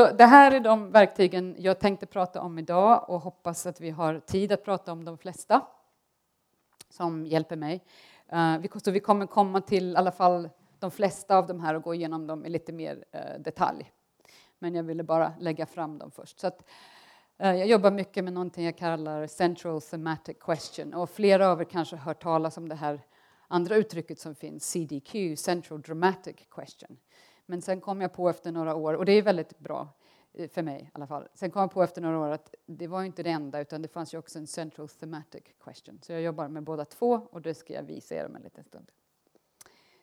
Så det här är de verktygen jag tänkte prata om idag och hoppas att vi har tid att prata om de flesta som hjälper mig. Eh, så vi kommer komma till i alla fall de flesta av de här och gå igenom dem i lite mer eh, detalj. Men jag ville bara lägga fram dem först. Så att, eh, jag jobbar mycket med någonting jag kallar central thematic question och flera av er kanske har hört talas om det här andra uttrycket som finns, CDQ, central dramatic question. Men sen kom jag på efter några år, och det är väldigt bra eh, för mig i alla fall. Sen kom jag på efter några år att det var inte det enda, utan det fanns ju också en central thematic question. Så jag jobbar med båda två och det ska jag visa er om en liten stund.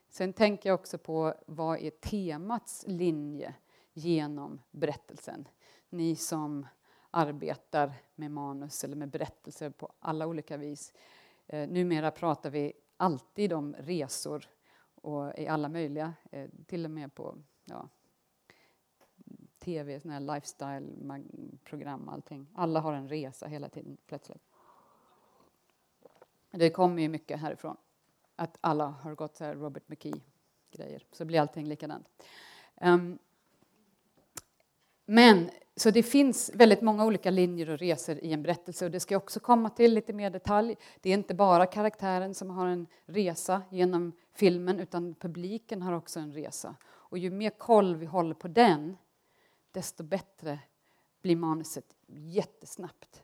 Sen tänker jag också på vad är temats linje genom berättelsen? Ni som arbetar med manus eller med berättelser på alla olika vis. Eh, numera pratar vi alltid om resor och i alla möjliga, eh, till och med på ja, tv, såna här lifestyle-program, allting. Alla har en resa hela tiden plötsligt. Det kommer ju mycket härifrån, att alla har gått så här Robert McKee-grejer, så blir allting likadant. Um, men så det finns väldigt många olika linjer och resor i en berättelse och det ska jag också komma till lite mer detalj. Det är inte bara karaktären som har en resa genom filmen utan publiken har också en resa. Och ju mer koll vi håller på den desto bättre blir manuset jättesnabbt.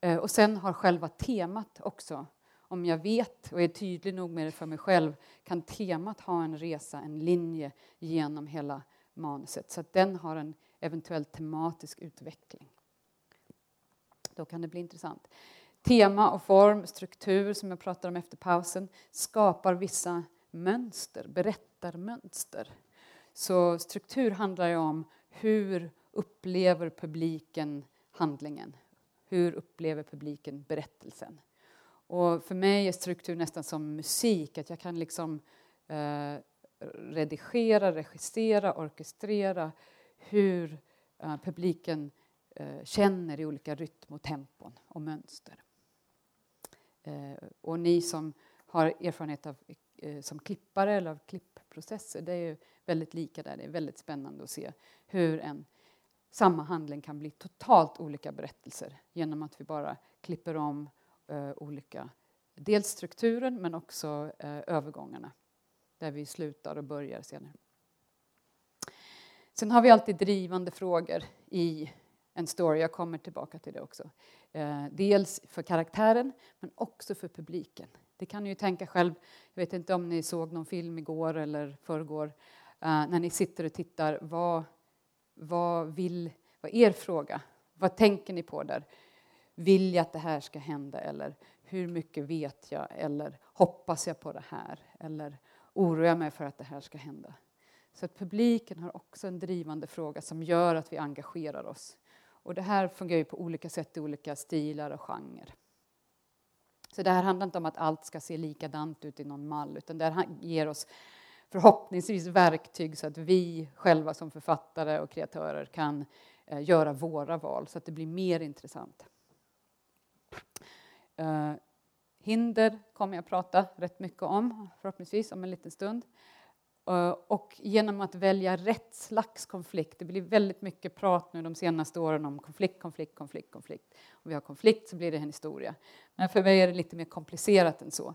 Eh, och sen har själva temat också om jag vet och är tydlig nog med det för mig själv kan temat ha en resa, en linje genom hela manuset så att den har en eventuell tematisk utveckling. Då kan det bli intressant. Tema och form, struktur som jag pratade om efter pausen skapar vissa mönster, berättarmönster. Så struktur handlar ju om hur upplever publiken handlingen? Hur upplever publiken berättelsen? Och för mig är struktur nästan som musik, att jag kan liksom eh, redigera, regissera, orkestrera hur eh, publiken eh, känner i olika rytm och tempon och mönster. Eh, och ni som har erfarenhet av, som klippare eller av klippprocesser, det är ju väldigt lika där. Det är väldigt spännande att se hur en samma handling kan bli totalt olika berättelser genom att vi bara klipper om olika, dels strukturen men också övergångarna där vi slutar och börjar senare. Sen har vi alltid drivande frågor i en story. Jag kommer tillbaka till det också. Eh, dels för karaktären, men också för publiken. Det kan ni ju tänka själv. Jag vet inte om ni såg någon film igår eller förrgår. Eh, när ni sitter och tittar, vad, vad vill... Vad är er fråga? Vad tänker ni på där? Vill jag att det här ska hända? Eller hur mycket vet jag? Eller hoppas jag på det här? Eller oroar jag mig för att det här ska hända? Så att publiken har också en drivande fråga som gör att vi engagerar oss. Och det här fungerar ju på olika sätt i olika stilar och genrer. Så det här handlar inte om att allt ska se likadant ut i någon mall, utan det här ger oss förhoppningsvis verktyg så att vi själva som författare och kreatörer kan eh, göra våra val så att det blir mer intressant. Eh, hinder kommer jag prata rätt mycket om, förhoppningsvis om en liten stund. Eh, och genom att välja rätt slags konflikt, det blir väldigt mycket prat nu de senaste åren om konflikt, konflikt, konflikt, konflikt. Om vi har konflikt så blir det en historia. Men för mig är det lite mer komplicerat än så.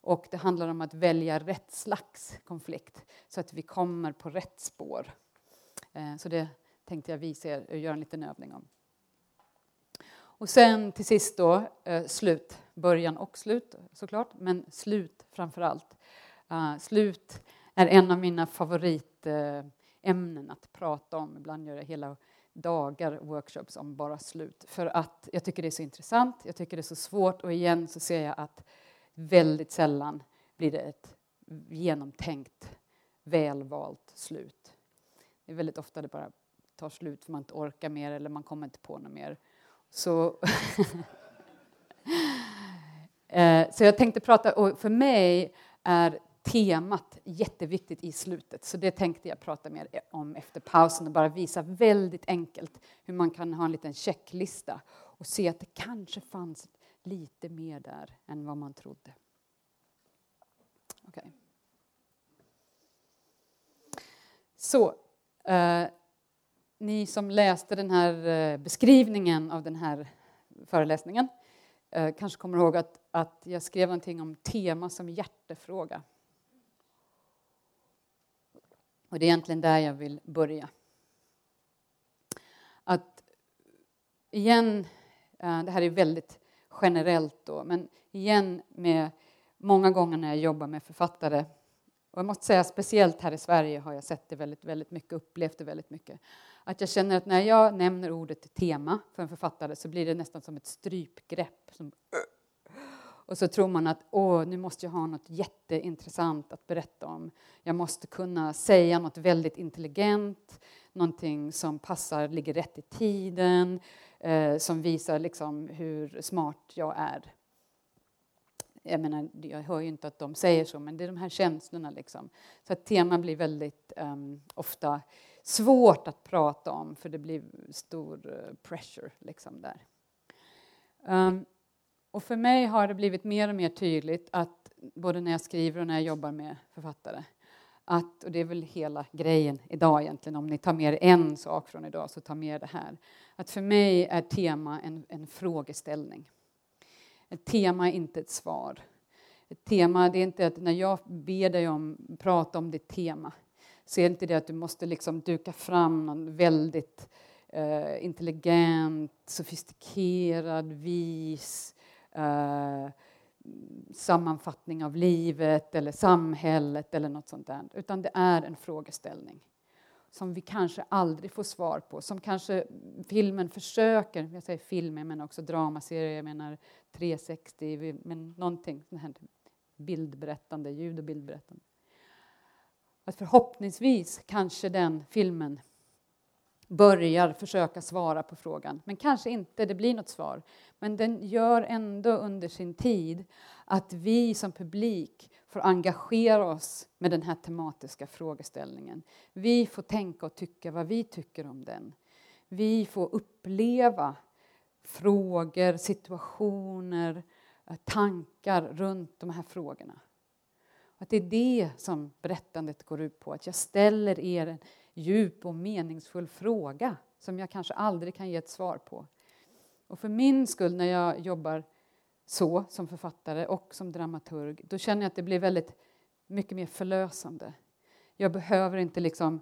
Och det handlar om att välja rätt slags konflikt så att vi kommer på rätt spår. Eh, så det tänkte jag visa er och göra en liten övning om. Och sen till sist då, slut. Början och slut såklart, men slut framför allt. Slut är en av mina favoritämnen att prata om. Ibland gör jag hela dagar workshops om bara slut. För att jag tycker det är så intressant, jag tycker det är så svårt och igen så ser jag att väldigt sällan blir det ett genomtänkt, välvalt slut. Det är väldigt ofta det bara tar slut för man inte orkar mer eller man kommer inte på något mer. Så, eh, så jag tänkte prata, och för mig är temat jätteviktigt i slutet. Så det tänkte jag prata mer om efter pausen och bara visa väldigt enkelt hur man kan ha en liten checklista och se att det kanske fanns lite mer där än vad man trodde. Okay. Så. Eh, ni som läste den här eh, beskrivningen av den här föreläsningen eh, kanske kommer ihåg att, att jag skrev någonting om tema som hjärtefråga. Och det är egentligen där jag vill börja. Att igen, eh, det här är väldigt generellt då, men igen med många gånger när jag jobbar med författare och jag måste säga speciellt här i Sverige har jag sett det väldigt, väldigt mycket, upplevt det väldigt mycket. Att jag känner att när jag nämner ordet tema för en författare så blir det nästan som ett strypgrepp. Som och så tror man att åh, nu måste jag ha något jätteintressant att berätta om. Jag måste kunna säga något väldigt intelligent, någonting som passar, ligger rätt i tiden, eh, som visar liksom hur smart jag är. Jag menar, jag hör ju inte att de säger så, men det är de här känslorna. Liksom. Så att teman blir väldigt um, ofta svårt att prata om, för det blir stor uh, pressure liksom där. Um, och för mig har det blivit mer och mer tydligt att både när jag skriver och när jag jobbar med författare att, och det är väl hela grejen idag egentligen, om ni tar med en sak från idag så ta med det här. Att för mig är tema en, en frågeställning. Ett tema är inte ett svar. Ett tema, det är inte att när jag ber dig om prata om ditt tema så är det inte det att du måste liksom duka fram någon väldigt eh, intelligent, sofistikerad, vis eh, sammanfattning av livet eller samhället eller något sånt där. Utan det är en frågeställning som vi kanske aldrig får svar på, som kanske filmen försöker, jag säger film, jag menar också dramaserier, jag menar 360, men någonting här bildberättande, ljud och bildberättande. Att förhoppningsvis kanske den filmen börjar försöka svara på frågan, men kanske inte, det blir något svar. Men den gör ändå under sin tid att vi som publik får engagera oss med den här tematiska frågeställningen. Vi får tänka och tycka vad vi tycker om den. Vi får uppleva frågor, situationer, eh, tankar runt de här frågorna. Att det är det som berättandet går ut på, att jag ställer er djup och meningsfull fråga som jag kanske aldrig kan ge ett svar på. Och för min skull, när jag jobbar så som författare och som dramaturg, då känner jag att det blir väldigt mycket mer förlösande. Jag behöver inte liksom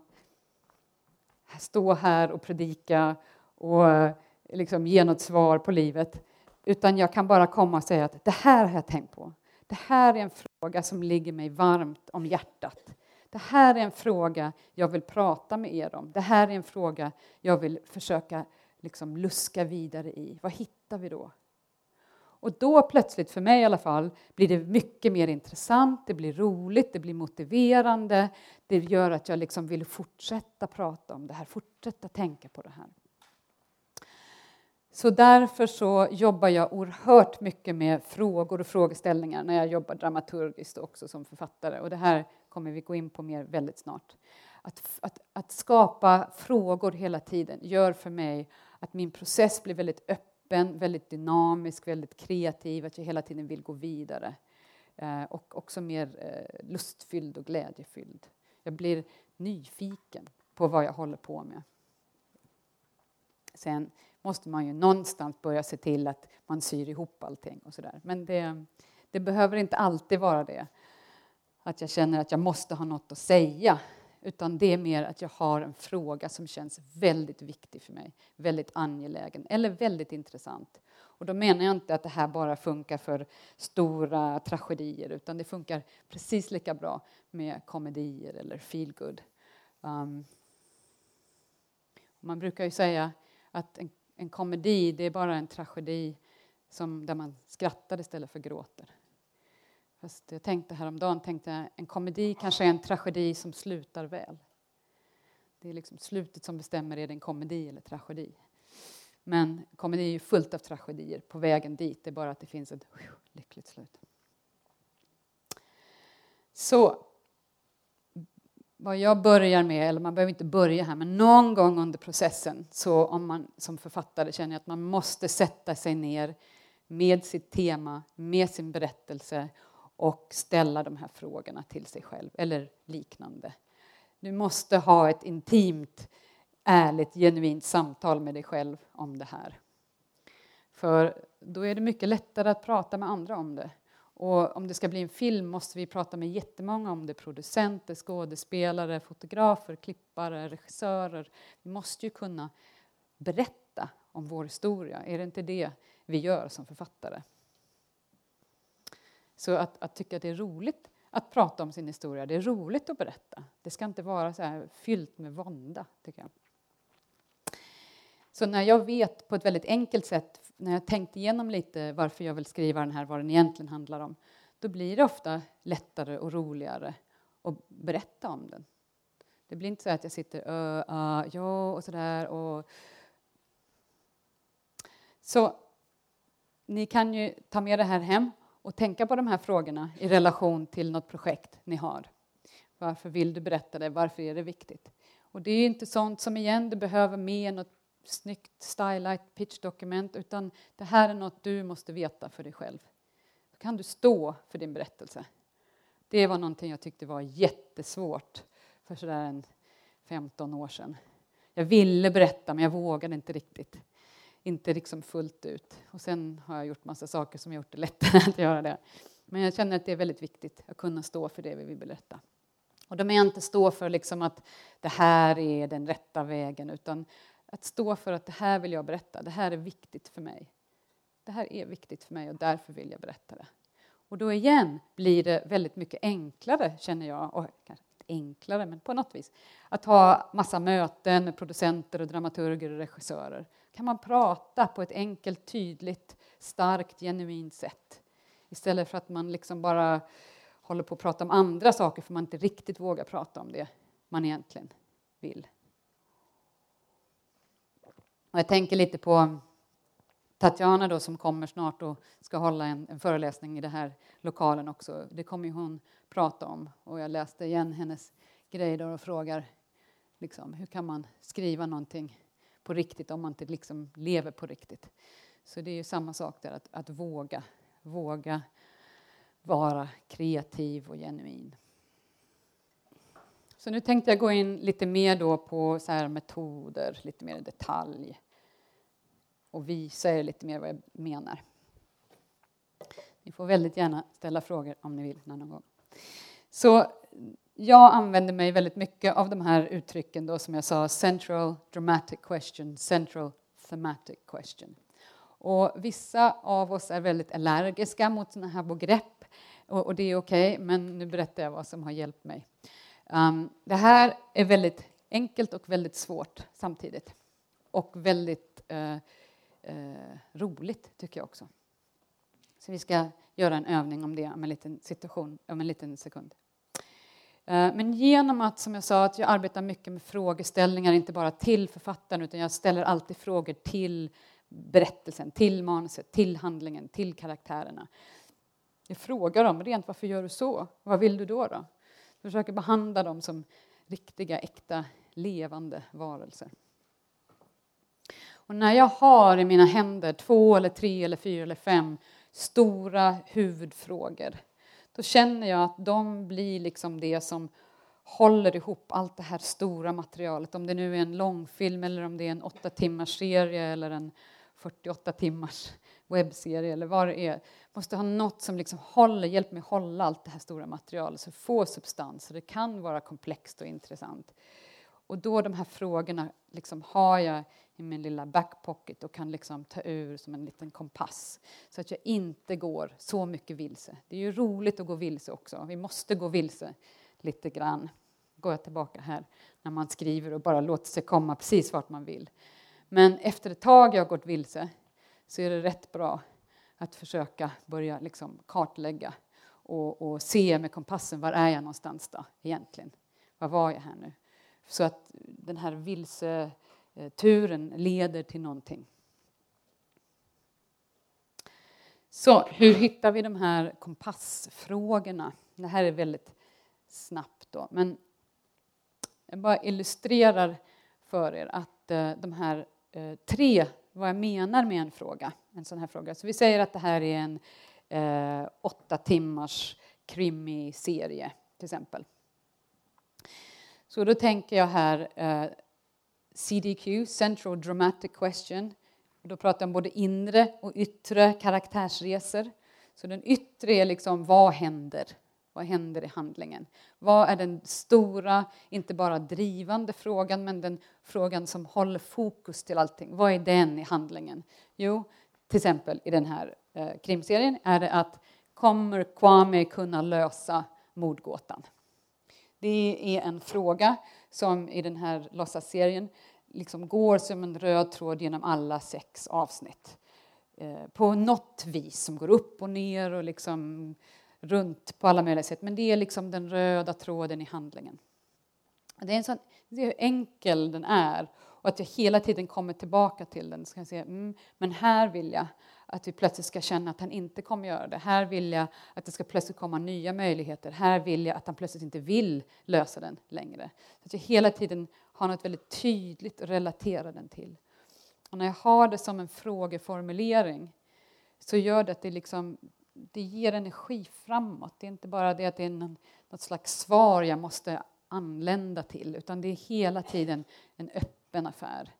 stå här och predika och eh, liksom ge något svar på livet, utan jag kan bara komma och säga att det här har jag tänkt på. Det här är en fråga som ligger mig varmt om hjärtat. Det här är en fråga jag vill prata med er om. Det här är en fråga jag vill försöka liksom luska vidare i. Vad hittar vi då? Och då plötsligt, för mig i alla fall, blir det mycket mer intressant, det blir roligt, det blir motiverande. Det gör att jag liksom vill fortsätta prata om det här, fortsätta tänka på det här. Så därför så jobbar jag oerhört mycket med frågor och frågeställningar när jag jobbar dramaturgiskt också som författare. Och det här kommer vi gå in på mer väldigt snart. Att, att, att skapa frågor hela tiden gör för mig att min process blir väldigt öppen, väldigt dynamisk, väldigt kreativ, att jag hela tiden vill gå vidare. Eh, och också mer eh, lustfylld och glädjefylld. Jag blir nyfiken på vad jag håller på med. Sen måste man ju någonstans börja se till att man syr ihop allting och sådär. Men det, det behöver inte alltid vara det. Att jag känner att jag måste ha något att säga. Utan det är mer att jag har en fråga som känns väldigt viktig för mig. Väldigt angelägen eller väldigt intressant. Och då menar jag inte att det här bara funkar för stora tragedier utan det funkar precis lika bra med komedier eller feelgood. Um, man brukar ju säga att en en komedi det är bara en tragedi som, där man skrattar istället för gråter. Fast jag tänkte häromdagen, tänkte en komedi kanske är en tragedi som slutar väl. Det är liksom slutet som bestämmer, är det en komedi eller tragedi? Men komedi är ju fullt av tragedier på vägen dit, det är bara att det finns ett lyckligt slut. Så vad jag börjar med, eller man behöver inte börja här, men någon gång under processen så om man som författare känner att man måste sätta sig ner med sitt tema, med sin berättelse och ställa de här frågorna till sig själv eller liknande. Du måste ha ett intimt ärligt, genuint samtal med dig själv om det här. För då är det mycket lättare att prata med andra om det. Och om det ska bli en film måste vi prata med jättemånga om det. Producenter, skådespelare, fotografer, klippare, regissörer. Vi måste ju kunna berätta om vår historia. Är det inte det vi gör som författare? Så att, att tycka att det är roligt att prata om sin historia, det är roligt att berätta. Det ska inte vara så här fyllt med vånda, tycker jag. Så när jag vet på ett väldigt enkelt sätt, när jag tänkt igenom lite varför jag vill skriva den här, vad den egentligen handlar om, då blir det ofta lättare och roligare att berätta om den. Det blir inte så att jag sitter uh, uh, ja och sådär och... Så ni kan ju ta med det här hem och tänka på de här frågorna i relation till något projekt ni har. Varför vill du berätta det? Varför är det viktigt? Och det är inte sånt som igen du behöver med något snyggt stylite pitchdokument utan det här är något du måste veta för dig själv. Då kan du stå för din berättelse. Det var någonting jag tyckte var jättesvårt för sådär en 15 år sedan. Jag ville berätta men jag vågade inte riktigt. Inte liksom fullt ut. Och sen har jag gjort massa saker som gjort det lättare att göra det. Men jag känner att det är väldigt viktigt att kunna stå för det vi vill berätta. Och då menar jag inte stå för liksom att det här är den rätta vägen utan att stå för att det här vill jag berätta, det här är viktigt för mig. Det här är viktigt för mig och därför vill jag berätta det. Och då igen blir det väldigt mycket enklare, känner jag, och kanske inte enklare, men på något vis, att ha massa möten med producenter och dramaturger och regissörer. Kan man prata på ett enkelt, tydligt, starkt, genuint sätt istället för att man liksom bara håller på att prata om andra saker för man inte riktigt vågar prata om det man egentligen vill. Och jag tänker lite på Tatjana då, som kommer snart och ska hålla en, en föreläsning i den här lokalen också. Det kommer hon prata om. Och jag läste igen hennes grejer och frågar liksom, hur kan man skriva någonting på riktigt om man inte liksom lever på riktigt. Så det är ju samma sak där, att, att våga. Våga vara kreativ och genuin. Så nu tänkte jag gå in lite mer då på så här metoder, lite mer i detalj och visa er lite mer vad jag menar. Ni får väldigt gärna ställa frågor om ni vill någon gång. Så jag använder mig väldigt mycket av de här uttrycken då som jag sa, central dramatic question, central thematic question. Och vissa av oss är väldigt allergiska mot sådana här begrepp och, och det är okej, okay, men nu berättar jag vad som har hjälpt mig. Um, det här är väldigt enkelt och väldigt svårt samtidigt. Och väldigt uh, uh, roligt, tycker jag också. Så vi ska göra en övning om det om en liten situation, om en liten sekund. Eh, men genom att, som jag sa, att jag arbetar mycket med frågeställningar, inte bara till författaren, utan jag ställer alltid frågor till berättelsen, till manuset, till handlingen, till karaktärerna. Jag frågar dem rent, varför gör du så? Vad vill du då? då? försöker behandla dem som riktiga, äkta, levande varelser. Och när jag har i mina händer två, eller tre, eller fyra eller fem stora huvudfrågor då känner jag att de blir liksom det som håller ihop allt det här stora materialet. Om det nu är en långfilm, eller om det är en åtta timmars serie eller en 48 timmars webbserie eller vad det är. Måste ha något som liksom håller, hjälper mig hålla allt det här stora materialet, så få substans. Så det kan vara komplext och intressant. Och då de här frågorna liksom har jag i min lilla backpocket och kan liksom ta ur som en liten kompass så att jag inte går så mycket vilse. Det är ju roligt att gå vilse också. Vi måste gå vilse lite grann. Går jag tillbaka här när man skriver och bara låter sig komma precis vart man vill. Men efter ett tag jag har gått vilse så är det rätt bra att försöka börja liksom kartlägga och, och, se med kompassen, var är jag någonstans då egentligen? Var var jag här nu? Så att den här vilse Eh, turen leder till någonting. Så hur hittar vi de här kompassfrågorna? Det här är väldigt snabbt då, men jag bara illustrerar för er att eh, de här eh, tre vad jag menar med en fråga. En sån här fråga. Så vi säger att det här är en eh, åtta timmars krimiserie till exempel. Så då tänker jag här, eh, CDQ, Central Dramatic Question. Och då pratar jag om både inre och yttre karaktärsresor. Så den yttre är liksom, vad händer? Vad händer i handlingen? Vad är den stora, inte bara drivande frågan, men den frågan som håller fokus till allting? Vad är den i handlingen? Jo, till exempel i den här eh, krimserien är det att kommer Kwame kunna lösa mordgåtan? Det är en fråga som i den här låtsasserien liksom går som en röd tråd genom alla sex avsnitt. Eh, på något vis som går upp och ner och liksom runt på alla möjliga sätt. Men det är liksom den röda tråden i handlingen. Det är, en sån, det är hur enkel den är och att jag hela tiden kommer tillbaka till den. Ska jag säga, mm, men här vill jag att vi plötsligt ska känna att han inte kommer göra det. Här vill jag att det ska plötsligt komma nya möjligheter. Här vill jag att han plötsligt inte vill lösa den längre. Så att jag hela tiden har något väldigt tydligt att relatera den till. Och när jag har det som en frågeformulering så gör det att det, liksom, det ger energi framåt. Det är inte bara det att det är någon, något slags svar jag måste anlända till utan det är hela tiden en öppen affär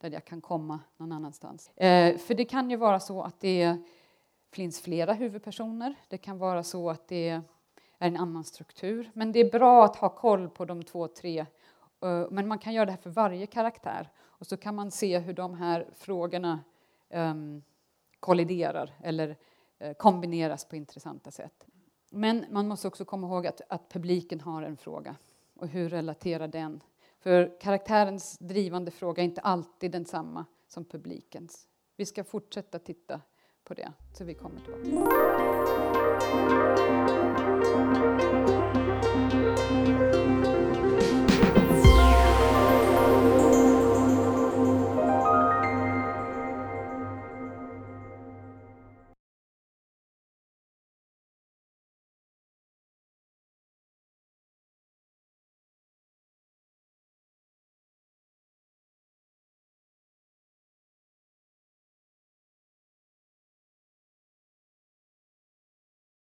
där jag kan komma någon annanstans. Eh, för det kan ju vara så att det finns flera huvudpersoner. Det kan vara så att det är en annan struktur. Men det är bra att ha koll på de två, tre. Eh, men man kan göra det här för varje karaktär. Och så kan man se hur de här frågorna um, kolliderar eller uh, kombineras på intressanta sätt. Men man måste också komma ihåg att, att publiken har en fråga. Och hur relaterar den för karaktärens drivande fråga är inte alltid densamma som publikens. Vi ska fortsätta titta på det, så vi kommer tillbaka.